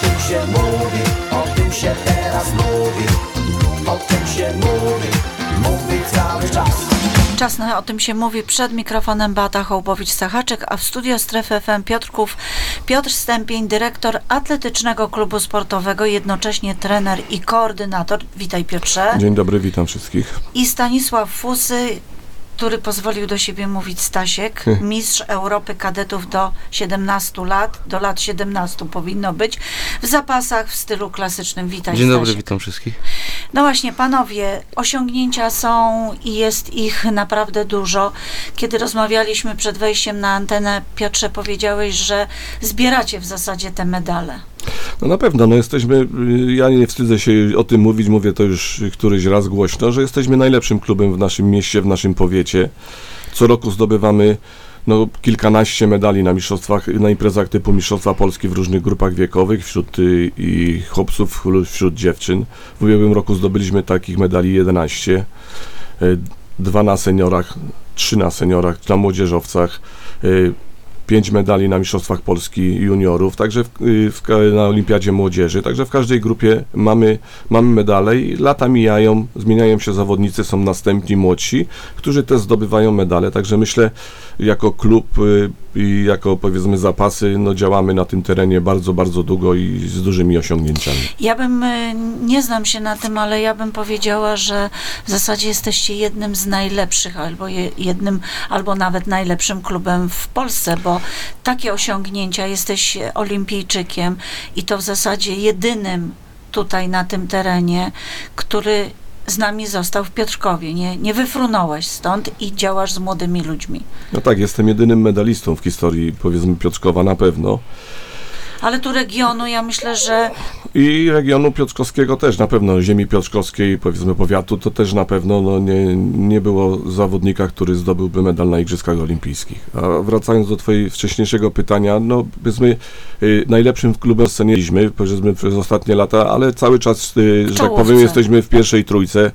tym się mówi, o tym się teraz mówi O tym się mówi, mówi cały czas Czas na o tym się mówi przed mikrofonem Beata Hołbowicz-Sachaczek, a w studio Strefy FM Piotrków Piotr Stępień, dyrektor Atletycznego Klubu Sportowego, jednocześnie trener i koordynator. Witaj Piotrze. Dzień dobry, witam wszystkich. I Stanisław Fusy, który pozwolił do siebie mówić Stasiek, mistrz Europy kadetów do 17 lat, do lat 17 powinno być, w zapasach w stylu klasycznym. Witaj Dzień dobry, Stasiek. witam wszystkich. No właśnie, panowie, osiągnięcia są i jest ich naprawdę dużo. Kiedy rozmawialiśmy przed wejściem na antenę, Piotrze, powiedziałeś, że zbieracie w zasadzie te medale. No na pewno, no jesteśmy, y, ja nie wstydzę się o tym mówić, mówię to już któryś raz głośno, że jesteśmy najlepszym klubem w naszym mieście, w naszym powiecie. Co roku zdobywamy no, kilkanaście medali na mistrzostwach, na imprezach typu Mistrzostwa Polski w różnych grupach wiekowych, wśród y, i chłopców, wśród dziewczyn. W ubiegłym roku zdobyliśmy takich medali 11, y, dwa na seniorach, trzy na seniorach, na młodzieżowcach, y, pięć medali na Mistrzostwach Polski juniorów, także w, y, w, na Olimpiadzie Młodzieży, także w każdej grupie mamy, mamy medale i lata mijają, zmieniają się zawodnicy, są następni młodsi, którzy też zdobywają medale, także myślę, jako klub y, i jako powiedzmy zapasy, no działamy na tym terenie bardzo, bardzo długo i z dużymi osiągnięciami. Ja bym, y, nie znam się na tym, ale ja bym powiedziała, że w zasadzie jesteście jednym z najlepszych, albo je, jednym, albo nawet najlepszym klubem w Polsce, bo takie osiągnięcia, jesteś olimpijczykiem i to w zasadzie jedynym tutaj na tym terenie, który z nami został w Piotrkowie. Nie, nie wyfrunąłeś stąd i działasz z młodymi ludźmi. No tak, jestem jedynym medalistą w historii, powiedzmy, Piotrkowa na pewno. Ale tu regionu, ja myślę, że I regionu piotrkowskiego też na pewno, ziemi piotrkowskiej, powiedzmy powiatu, to też na pewno no, nie, nie było zawodnika, który zdobyłby medal na Igrzyskach Olimpijskich. A wracając do Twojego wcześniejszego pytania, no powiedzmy y, najlepszym klubem sceniliśmy powiedzmy przez ostatnie lata, ale cały czas, y, że tak powiem, jesteśmy w pierwszej trójce.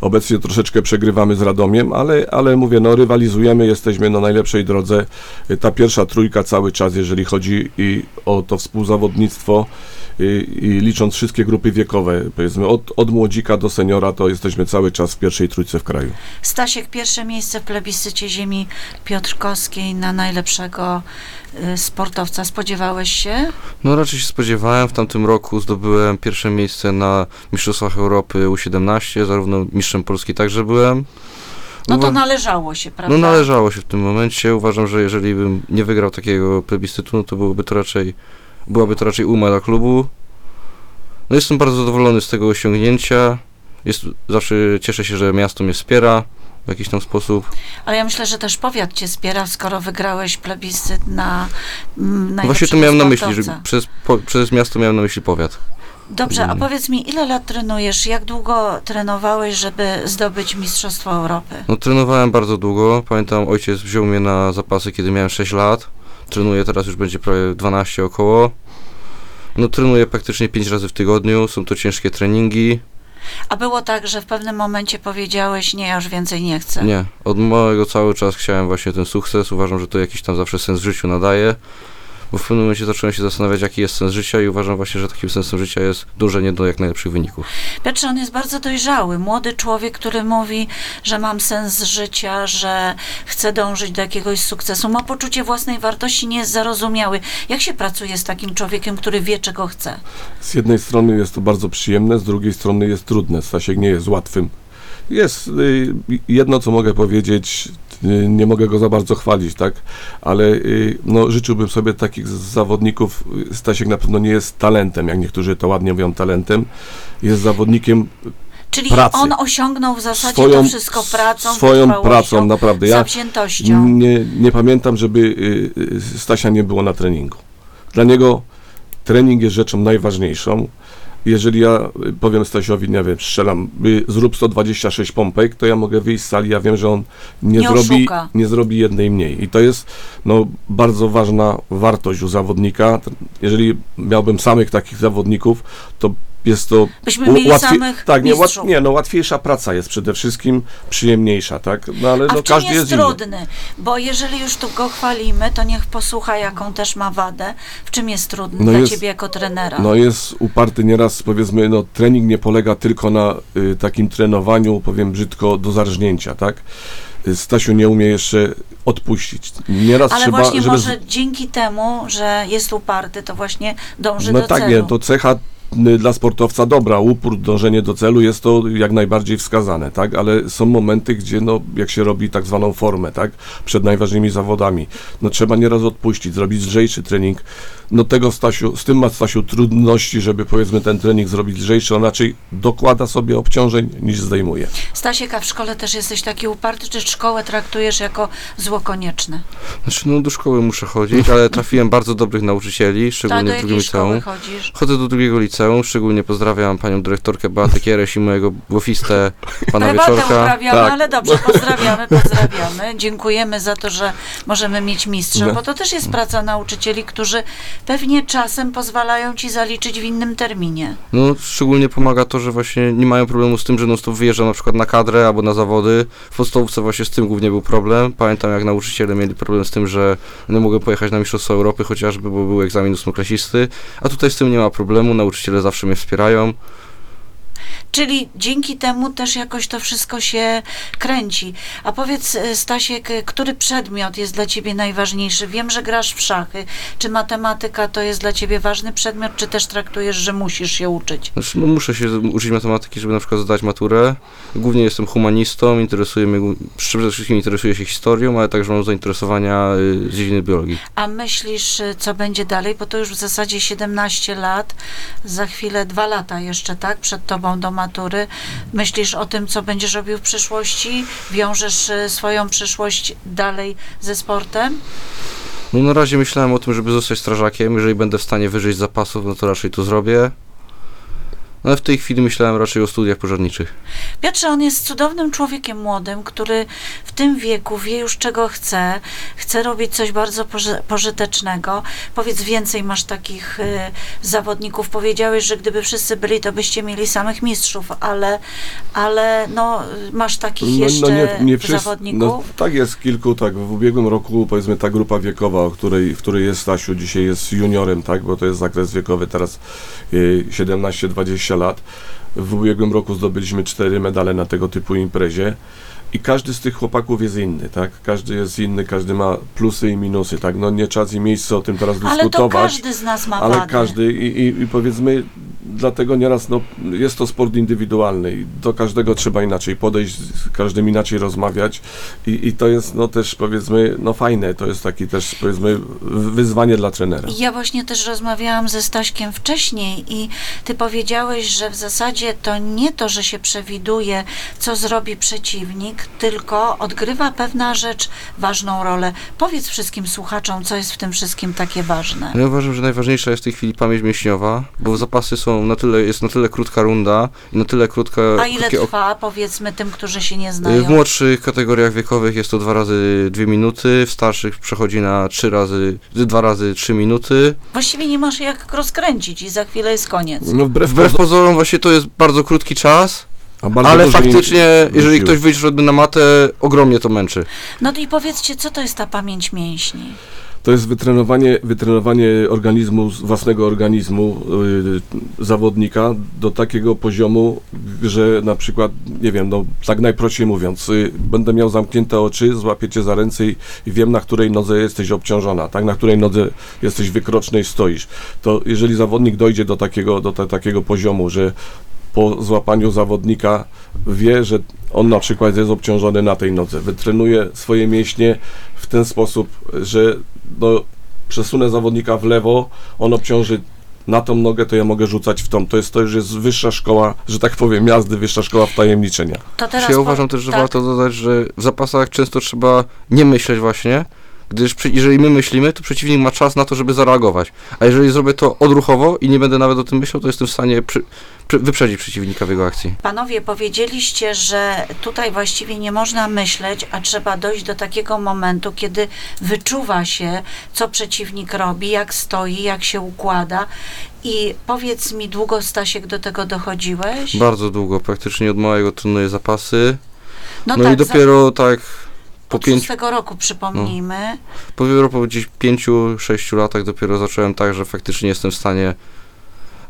Obecnie troszeczkę przegrywamy z Radomiem, ale, ale mówię, no rywalizujemy, jesteśmy na najlepszej drodze. Y, Ta pierwsza trójka cały czas, jeżeli chodzi i o to współzawodnictwo, i, i licząc wszystkie grupy wiekowe, powiedzmy od, od młodzika do seniora, to jesteśmy cały czas w pierwszej trójce w kraju. Stasiek, pierwsze miejsce w plebiscycie ziemi piotrkowskiej na najlepszego y, sportowca. Spodziewałeś się? No raczej się spodziewałem, w tamtym roku zdobyłem pierwsze miejsce na Mistrzostwach Europy U17, zarówno mistrzem Polski także byłem. No to należało się, prawda? no należało się w tym momencie. Uważam, że jeżeli bym nie wygrał takiego plebiscytu, no to byłoby to raczej, byłaby to raczej uma dla klubu. No jestem bardzo zadowolony z tego osiągnięcia. Jest, zawsze cieszę się, że miasto mnie wspiera w jakiś tam sposób. Ale ja myślę, że też powiat cię wspiera, skoro wygrałeś plebiscyt na mm, No Właśnie to miałem na myśli, że przez, po, przez miasto miałem na myśli powiat. Dobrze, a powiedz mi, ile lat trenujesz? Jak długo trenowałeś, żeby zdobyć Mistrzostwo Europy? No trenowałem bardzo długo. Pamiętam, ojciec wziął mnie na zapasy, kiedy miałem 6 lat. Trenuję teraz już będzie prawie 12 około. No trenuję praktycznie 5 razy w tygodniu. Są to ciężkie treningi. A było tak, że w pewnym momencie powiedziałeś, nie, ja już więcej nie chcę. Nie, od małego cały czas chciałem właśnie ten sukces. Uważam, że to jakiś tam zawsze sens w życiu nadaje. Bo w pewnym momencie zacząłem się zastanawiać, jaki jest sens życia i uważam właśnie, że takim sensem życia jest dążenie do jak najlepszych wyników. Piotrze, on jest bardzo dojrzały, młody człowiek, który mówi, że mam sens życia, że chce dążyć do jakiegoś sukcesu, ma poczucie własnej wartości, nie jest zarozumiały. Jak się pracuje z takim człowiekiem, który wie, czego chce? Z jednej strony jest to bardzo przyjemne, z drugiej strony jest trudne. Stasiek nie jest łatwym. Jest y, jedno, co mogę powiedzieć, nie mogę go za bardzo chwalić, tak? Ale y, no, życzyłbym sobie takich zawodników. y, Stasiek na pewno nie jest talentem, jak niektórzy to ładnie mówią talentem. Jest zawodnikiem Czyli Pracy. on osiągnął w zasadzie swoją, to wszystko pracą, swoją pracą, naprawdę. Ja nie, nie pamiętam, żeby y, y, Stasia nie było na treningu. Dla niego trening jest rzeczą najważniejszą. Jeżeli ja y, powiem Stasiowi, nie wiem, strzelam, y, zrób 126 pompek, to ja mogę wyjść z sali, ja wiem, że on nie, Nie zrobi, oszuka. nie zrobi jednej mniej. I to jest no, bardzo ważna wartość u zawodnika. Jeżeli miałbym samych takich zawodników, to jest to Byśmy mieli samych tak, nie, łat, nie, no łatwiejsza praca jest przede wszystkim, przyjemniejsza, tak? No ale A no w czym każdy jest jest, inny. trudny? Bo jeżeli już tu go chwalimy, to niech posłucha, jaką też ma wadę. W czym jest trudny No dla jest- ciebie jako trenera? No jest uparty nieraz, powiedzmy, no trening nie polega tylko na y, takim trenowaniu, powiem brzydko, do zarżnięcia, tak? Y, Stasiu nie umie jeszcze odpuścić. Nieraz Ale trzeba, właśnie żeby... może dzięki temu, że jest uparty, to właśnie dąży No do tak, celu. nie, to cecha dla sportowca dobra, upór, dążenie do celu jest to jak najbardziej wskazane, tak, ale są momenty, gdzie no, jak się robi tak zwaną formę, tak, przed najważniejszymi zawodami, no trzeba nieraz odpuścić, zrobić lżejszy trening, no tego Stasiu, z tym ma Stasiu trudności, żeby powiedzmy ten trening zrobić lżejszy, on raczej dokłada sobie obciążeń niż zdejmuje. Stasiek, a w szkole też jesteś taki uparty, czy szkołę traktujesz jako zło konieczne? Znaczy, no do szkoły muszę chodzić, ale trafiłem bardzo dobrych nauczycieli, Tak, szczególnie do w drugim liceum. chodzisz? Chodzę do drugiego liceum, szczególnie pozdrawiam panią dyrektorkę Beatę Kiereś i mojego głowistę pana Prywatę Wieczorka. uprawiamy, Tak. ale dobrze, pozdrawiamy, pozdrawiamy. Dziękujemy za to, że możemy mieć mistrza, No. bo to też jest praca nauczycieli, którzy pewnie czasem pozwalają ci zaliczyć w innym terminie. No, szczególnie pomaga to, że właśnie nie mają problemu z tym, że non stop wyjeżdżam na przykład na kadrę albo na zawody. W podstawówce właśnie z tym głównie był problem. Pamiętam, jak nauczyciele mieli problem z tym, że nie mogłem pojechać na Mistrzostwa Europy chociażby, bo był egzamin ósmoklasisty. A tutaj z tym nie ma problemu, nauczyciele zawsze mnie wspierają. Czyli dzięki temu też jakoś to wszystko się kręci. A powiedz, e, Stasiek, e, który przedmiot jest dla ciebie najważniejszy? Wiem, że grasz w szachy. Czy matematyka to jest dla ciebie ważny przedmiot, czy też traktujesz, że musisz się uczyć? Muszę się uczyć matematyki, żeby na przykład zdać maturę. Głównie jestem humanistą, interesuje mnie, przede wszystkim interesuję się historią, ale także mam zainteresowania y, z dziedziny biologii. A myślisz, e, co będzie dalej? Bo to już w zasadzie 17 lat, za chwilę dwa lata jeszcze, tak? Przed tobą do matury. Myślisz o tym, co będziesz robił w przyszłości? Wiążesz e, swoją przyszłość dalej ze sportem? No na razie myślałem o tym, żeby zostać strażakiem. Jeżeli będę w stanie wyżyć zapasów, no to raczej to zrobię. No ale w tej chwili myślałem raczej o studiach pożarniczych. Piotrze, on jest cudownym człowiekiem młodym, który w tym wieku wie już czego chce, chce robić coś bardzo poży- pożytecznego. Powiedz więcej, masz takich y, zawodników. Powiedziałeś, że gdyby wszyscy byli, to byście mieli samych mistrzów, ale, ale no, masz takich jeszcze wszyscy- zawodników. No, tak jest kilku, tak. W ubiegłym roku powiedzmy ta grupa wiekowa, o której, w której jest Stasiu, dzisiaj jest juniorem, tak, bo to jest zakres wiekowy teraz y, 17-20 lat. W ubiegłym roku zdobyliśmy cztery medale na tego typu imprezie. I każdy z tych chłopaków jest inny, tak? Każdy jest inny, każdy ma plusy i minusy, tak? No nie czas i miejsce o tym teraz ale to dyskutować. każdy z nas ma Ale wady. każdy i, i, i powiedzmy, dlatego nieraz no, jest to sport indywidualny i do każdego trzeba inaczej podejść, z każdym inaczej rozmawiać i, i to jest no też powiedzmy, no fajne, to jest taki też powiedzmy wyzwanie dla trenera. Ja właśnie też rozmawiałam ze Staśkiem wcześniej i ty powiedziałeś, że w zasadzie to nie to, że się przewiduje, co zrobi przeciwnik, tylko odgrywa pewna rzecz ważną rolę. Powiedz wszystkim słuchaczom, co jest w tym wszystkim takie ważne. Ja uważam, że najważniejsza jest w tej chwili pamięć mięśniowa, bo zapasy są na tyle, jest na tyle krótka runda i na tyle krótka... A ile trwa, powiedzmy, tym, którzy się nie Y, znają? W młodszych kategoriach wiekowych jest to dwa razy dwie minuty, w starszych przechodzi na trzy razy, dwa razy trzy minuty. Właściwie nie masz jak rozkręcić i za chwilę jest koniec. No wbrew, Wbrew pozo- pozorom właśnie to jest bardzo krótki czas, ale faktycznie, jeżeli siły. ktoś wyjdzie na matę, ogromnie to męczy. No i powiedzcie, co to jest ta pamięć mięśni? To jest wytrenowanie, wytrenowanie organizmu, własnego organizmu y, zawodnika do takiego poziomu, że na przykład, nie wiem, no tak najprościej mówiąc, y, będę miał zamknięte oczy, złapię cię za ręce i, i wiem, na której nodze jesteś obciążona, tak, na której nodze jesteś wykrocznej stoisz. To jeżeli zawodnik dojdzie do takiego, do ta, takiego poziomu, że po złapaniu zawodnika wie, że on na przykład jest obciążony na tej nodze, wytrenuje swoje mięśnie w ten sposób, że no, przesunę zawodnika w lewo, on obciąży na tą nogę, to ja mogę rzucać w tą. To jest to już jest wyższa szkoła, że tak powiem, jazdy, wyższa szkoła wtajemniczenia. To teraz ja po- uważam też, że tak. warto dodać, że w zapasach często trzeba nie myśleć właśnie, Gdyż przy, jeżeli my myślimy, to przeciwnik ma czas na to, żeby zareagować. A jeżeli zrobię to odruchowo i nie będę nawet o tym myślał, to jestem w stanie przy, wyprzedzić przeciwnika w jego akcji. Panowie, powiedzieliście, że tutaj właściwie nie można myśleć, a trzeba dojść do takiego momentu, kiedy wyczuwa się, co przeciwnik robi, jak stoi, jak się układa. I powiedz mi, długo Stasiek do tego dochodziłeś? Bardzo długo, praktycznie od małego trenuję zapasy. no No, tak, i dopiero tak po od pięciu, roku przypomnijmy. po, dopiero po gdzieś pięciu, sześciu latach dopiero zacząłem tak, że faktycznie jestem w stanie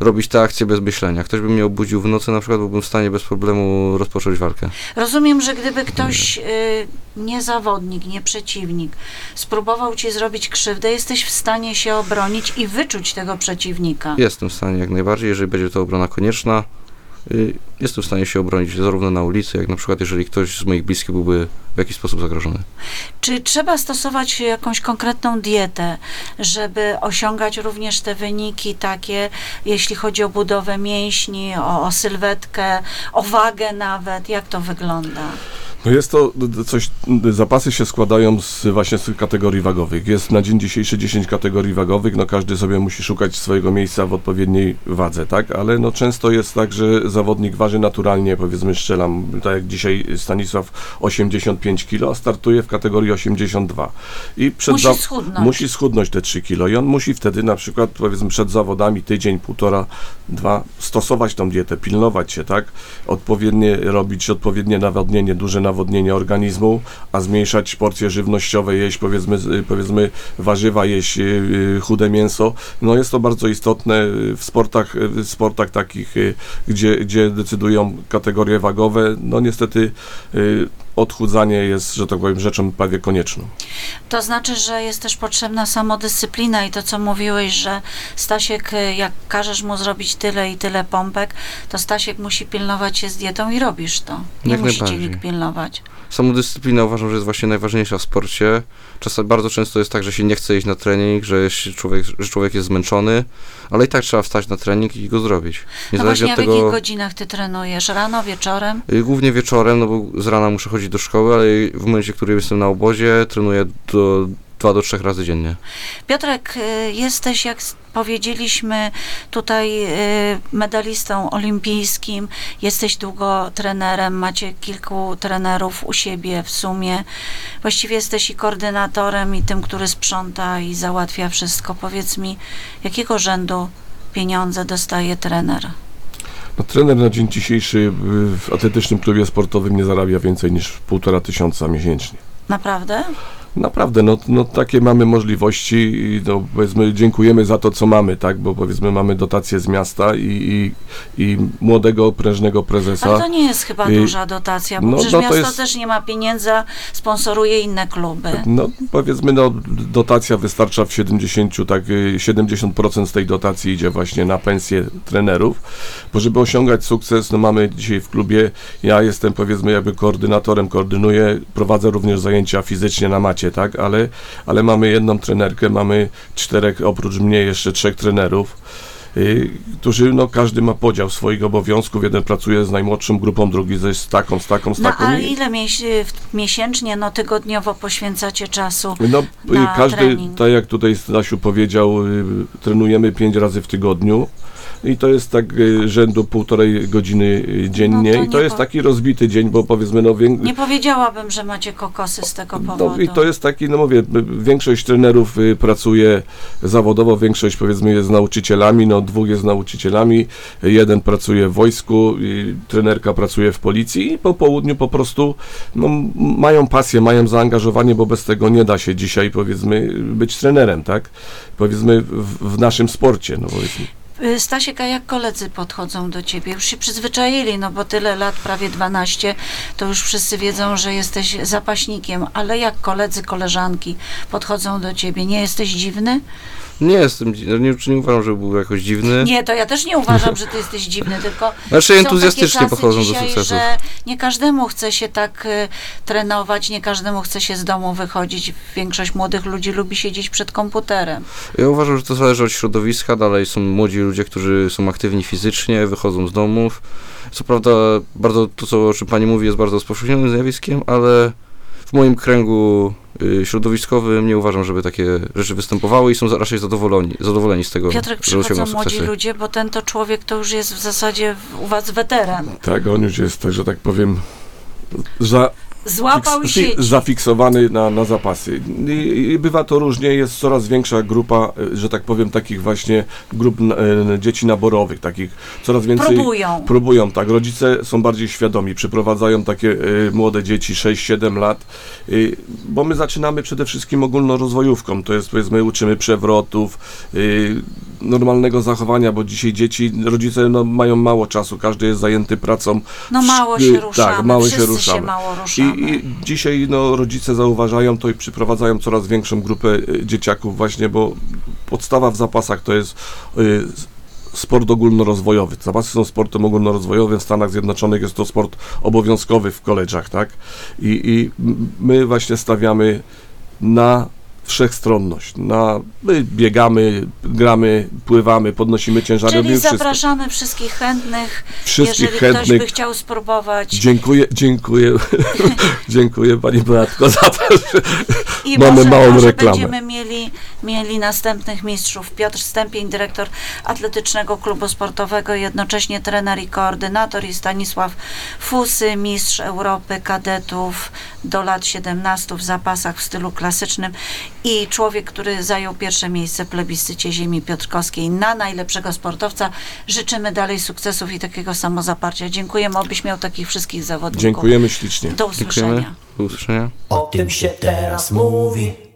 robić te akcje bez myślenia. Ktoś by mnie obudził w nocy, na przykład byłbym w stanie bez problemu rozpocząć walkę. Rozumiem, że gdyby ktoś, y, nie zawodnik, nie przeciwnik, spróbował ci zrobić krzywdę, jesteś w stanie się obronić i wyczuć tego przeciwnika. Jestem w stanie jak najbardziej, jeżeli będzie to obrona konieczna. y, Jestem w stanie się obronić zarówno na ulicy, jak na przykład jeżeli ktoś z moich bliskich byłby w jakiś sposób zagrożony. Czy trzeba stosować jakąś konkretną dietę, żeby osiągać również te wyniki takie, jeśli chodzi o budowę mięśni, o, o sylwetkę, o wagę nawet? Jak to wygląda? No jest to coś, zapasy się składają z właśnie z kategorii wagowych. Jest na dzień dzisiejszy 10 kategorii wagowych, no każdy sobie musi szukać swojego miejsca w odpowiedniej wadze, tak? Ale no często jest tak, że zawodnik waży naturalnie, powiedzmy strzelam, tak jak dzisiaj Stanisław 85 kg, a startuje w kategorii 82. I przed Musi schudnąć. musi schudnąć te 3 kg i on musi wtedy na przykład powiedzmy przed zawodami tydzień, półtora, dwa stosować tą dietę, pilnować się, tak? Odpowiednie robić odpowiednie nawodnienie, duże nawodnienie organizmu, a zmniejszać porcje żywnościowe, jeść powiedzmy, powiedzmy warzywa, jeść y, y, chude mięso. No jest to bardzo istotne w sportach, w sportach takich, y, gdzie, gdzie decydują kategorie wagowe. No niestety y, odchudzanie jest, że tak powiem, rzeczą prawie konieczną. To znaczy, że jest też potrzebna samodyscyplina i to, co mówiłeś, że Stasiek, jak każesz mu zrobić tyle i tyle pompek, to Stasiek musi pilnować się z dietą i robisz to. Nie Jak musi nikt pilnować. Samodyscyplina uważam, że jest właśnie najważniejsza w sporcie. Czasem bardzo często jest tak, że się nie chce iść na trening, że, jest człowiek, że człowiek jest zmęczony, ale i tak trzeba wstać na trening i go zrobić. No Niezależnie właśnie, a od w jakich godzinach ty trenujesz? Rano, wieczorem? y, Głównie wieczorem, no bo z rana muszę chodzić do szkoły, ale w momencie, w którym jestem na obozie, trenuję do dwa do trzech razy dziennie. Piotrek, y, jesteś, jak powiedzieliśmy, tutaj y, medalistą olimpijskim, jesteś długo trenerem, macie kilku trenerów u siebie w sumie. Właściwie jesteś i koordynatorem, i tym, który sprząta i załatwia wszystko. Powiedz mi, jakiego rzędu pieniądze dostaje trener? No, trener na dzień dzisiejszy w atletycznym klubie sportowym nie zarabia więcej niż półtora tysiąca miesięcznie. Naprawdę? Naprawdę, no, no takie mamy możliwości i no, powiedzmy dziękujemy za to, co mamy, tak, bo powiedzmy mamy dotacje z miasta i, i, i młodego, prężnego prezesa. Ale to nie jest chyba Y, duża dotacja, bo no, przecież no to miasto jest- też nie ma pieniędzy, sponsoruje inne kluby. No powiedzmy, no dotacja wystarcza w 70, tak, y, 70% z tej dotacji idzie właśnie na pensje trenerów, bo żeby osiągać sukces, no mamy dzisiaj w klubie, ja jestem powiedzmy jakby koordynatorem, koordynuję, prowadzę również zajęcia fizycznie na macie, tak, ale, ale mamy jedną trenerkę, mamy czterech, oprócz mnie jeszcze trzech trenerów, y, którzy, no każdy ma podział swoich obowiązków, jeden pracuje z najmłodszą grupą, drugi ze, z taką, z taką, z No taką. a i- ile miesięcznie, no tygodniowo poświęcacie czasu? No, na każdy, trening. tak jak tutaj Stasiu powiedział, y, trenujemy pięć razy w tygodniu i to jest tak y, rzędu półtorej godziny y, dziennie No to i to jest taki rozbity dzień, bo powiedzmy, no, wię... Nie powiedziałabym, że macie kokosy z tego powodu. no i to jest taki, no mówię, większość trenerów y, pracuje zawodowo, większość powiedzmy jest nauczycielami, no dwóch jest nauczycielami, jeden pracuje w wojsku, trenerka pracuje w policji i po południu po prostu no, mają pasję, mają zaangażowanie, bo bez tego nie da się dzisiaj powiedzmy być trenerem, tak? Powiedzmy w, w naszym sporcie, no powiedzmy. Y, Stasiek, jak koledzy podchodzą do ciebie? Już się przyzwyczaili, no bo tyle lat, prawie 12, to już wszyscy wiedzą, że jesteś zapaśnikiem, ale jak koledzy, koleżanki podchodzą do ciebie? Nie jesteś dziwny? Nie jestem, no nie, nie uważam, że był jakoś dziwny. Nie, to ja też nie uważam, że ty jesteś dziwny, tylko Znaczy entuzjastycznie podchodzą do sukcesów. że nie każdemu chce się tak y, trenować, nie każdemu chce się z domu wychodzić. Większość młodych ludzi lubi siedzieć przed komputerem. Ja uważam, że to zależy od środowiska. Dalej są młodzi ludzie, którzy są aktywni fizycznie, wychodzą z domów. Co prawda, bardzo to, co, o czym pani mówi, jest bardzo rozpowszechnionym zjawiskiem, ale w moim kręgu y, środowiskowym nie uważam, żeby takie rzeczy występowały i są raczej zadowoleni, zadowoleni z tego, Piotrek, że przychodzą osiągną młodzi sukcesy. ludzie, bo ten to człowiek to już jest w zasadzie u was weteran. Tak, on już jest, że tak powiem, za, Złapał fiks- sieć. fi- zafiksowany na, na zapasy. I, I bywa to różnie, jest coraz większa grupa, e, że tak powiem, takich właśnie grup e, dzieci naborowych, takich coraz więcej... Próbują. Próbują, tak. Rodzice są bardziej świadomi, przyprowadzają takie e, młode dzieci, 6-7 lat, e, bo my zaczynamy przede wszystkim ogólnorozwojówką, to jest powiedzmy uczymy przewrotów, e, normalnego zachowania, bo dzisiaj dzieci, rodzice no, mają mało czasu, każdy jest zajęty pracą. No mało się ruszamy, Tak, mało się ruszamy. się mało ruszamy. I, I dzisiaj no, rodzice zauważają to i przyprowadzają coraz większą grupę e, dzieciaków właśnie, bo podstawa w zapasach to jest y, sport ogólnorozwojowy. Zapasy są sportem ogólnorozwojowym. W Stanach Zjednoczonych jest to sport obowiązkowy w koleżach, tak? I, I my właśnie stawiamy na wszechstronność. Na, my biegamy, gramy, pływamy, podnosimy ciężary, Czyli robimy wszystko. zapraszamy wszystkich chętnych, Wszystkich jeżeli ktoś by chętnych. chciał spróbować. Dziękuję, dziękuję, dziękuję Pani Beatko za to, że I Mamy może, małą może reklamę. będziemy mieli, mieli następnych mistrzów. Piotr Stępień, dyrektor Atletycznego Klubu Sportowego, jednocześnie trener i koordynator i Stanisław Fusy, mistrz Europy kadetów do lat 17 w zapasach w stylu klasycznym i człowiek, który zajął pierwsze miejsce w plebiscycie ziemi piotrkowskiej na najlepszego sportowca. Życzymy dalej sukcesów i takiego samozaparcia. Dziękujemy, obyś miał takich wszystkich zawodników. dziękujemy ślicznie. Do usłyszenia. Dziękujemy. Do usłyszenia. O tym się teraz mówi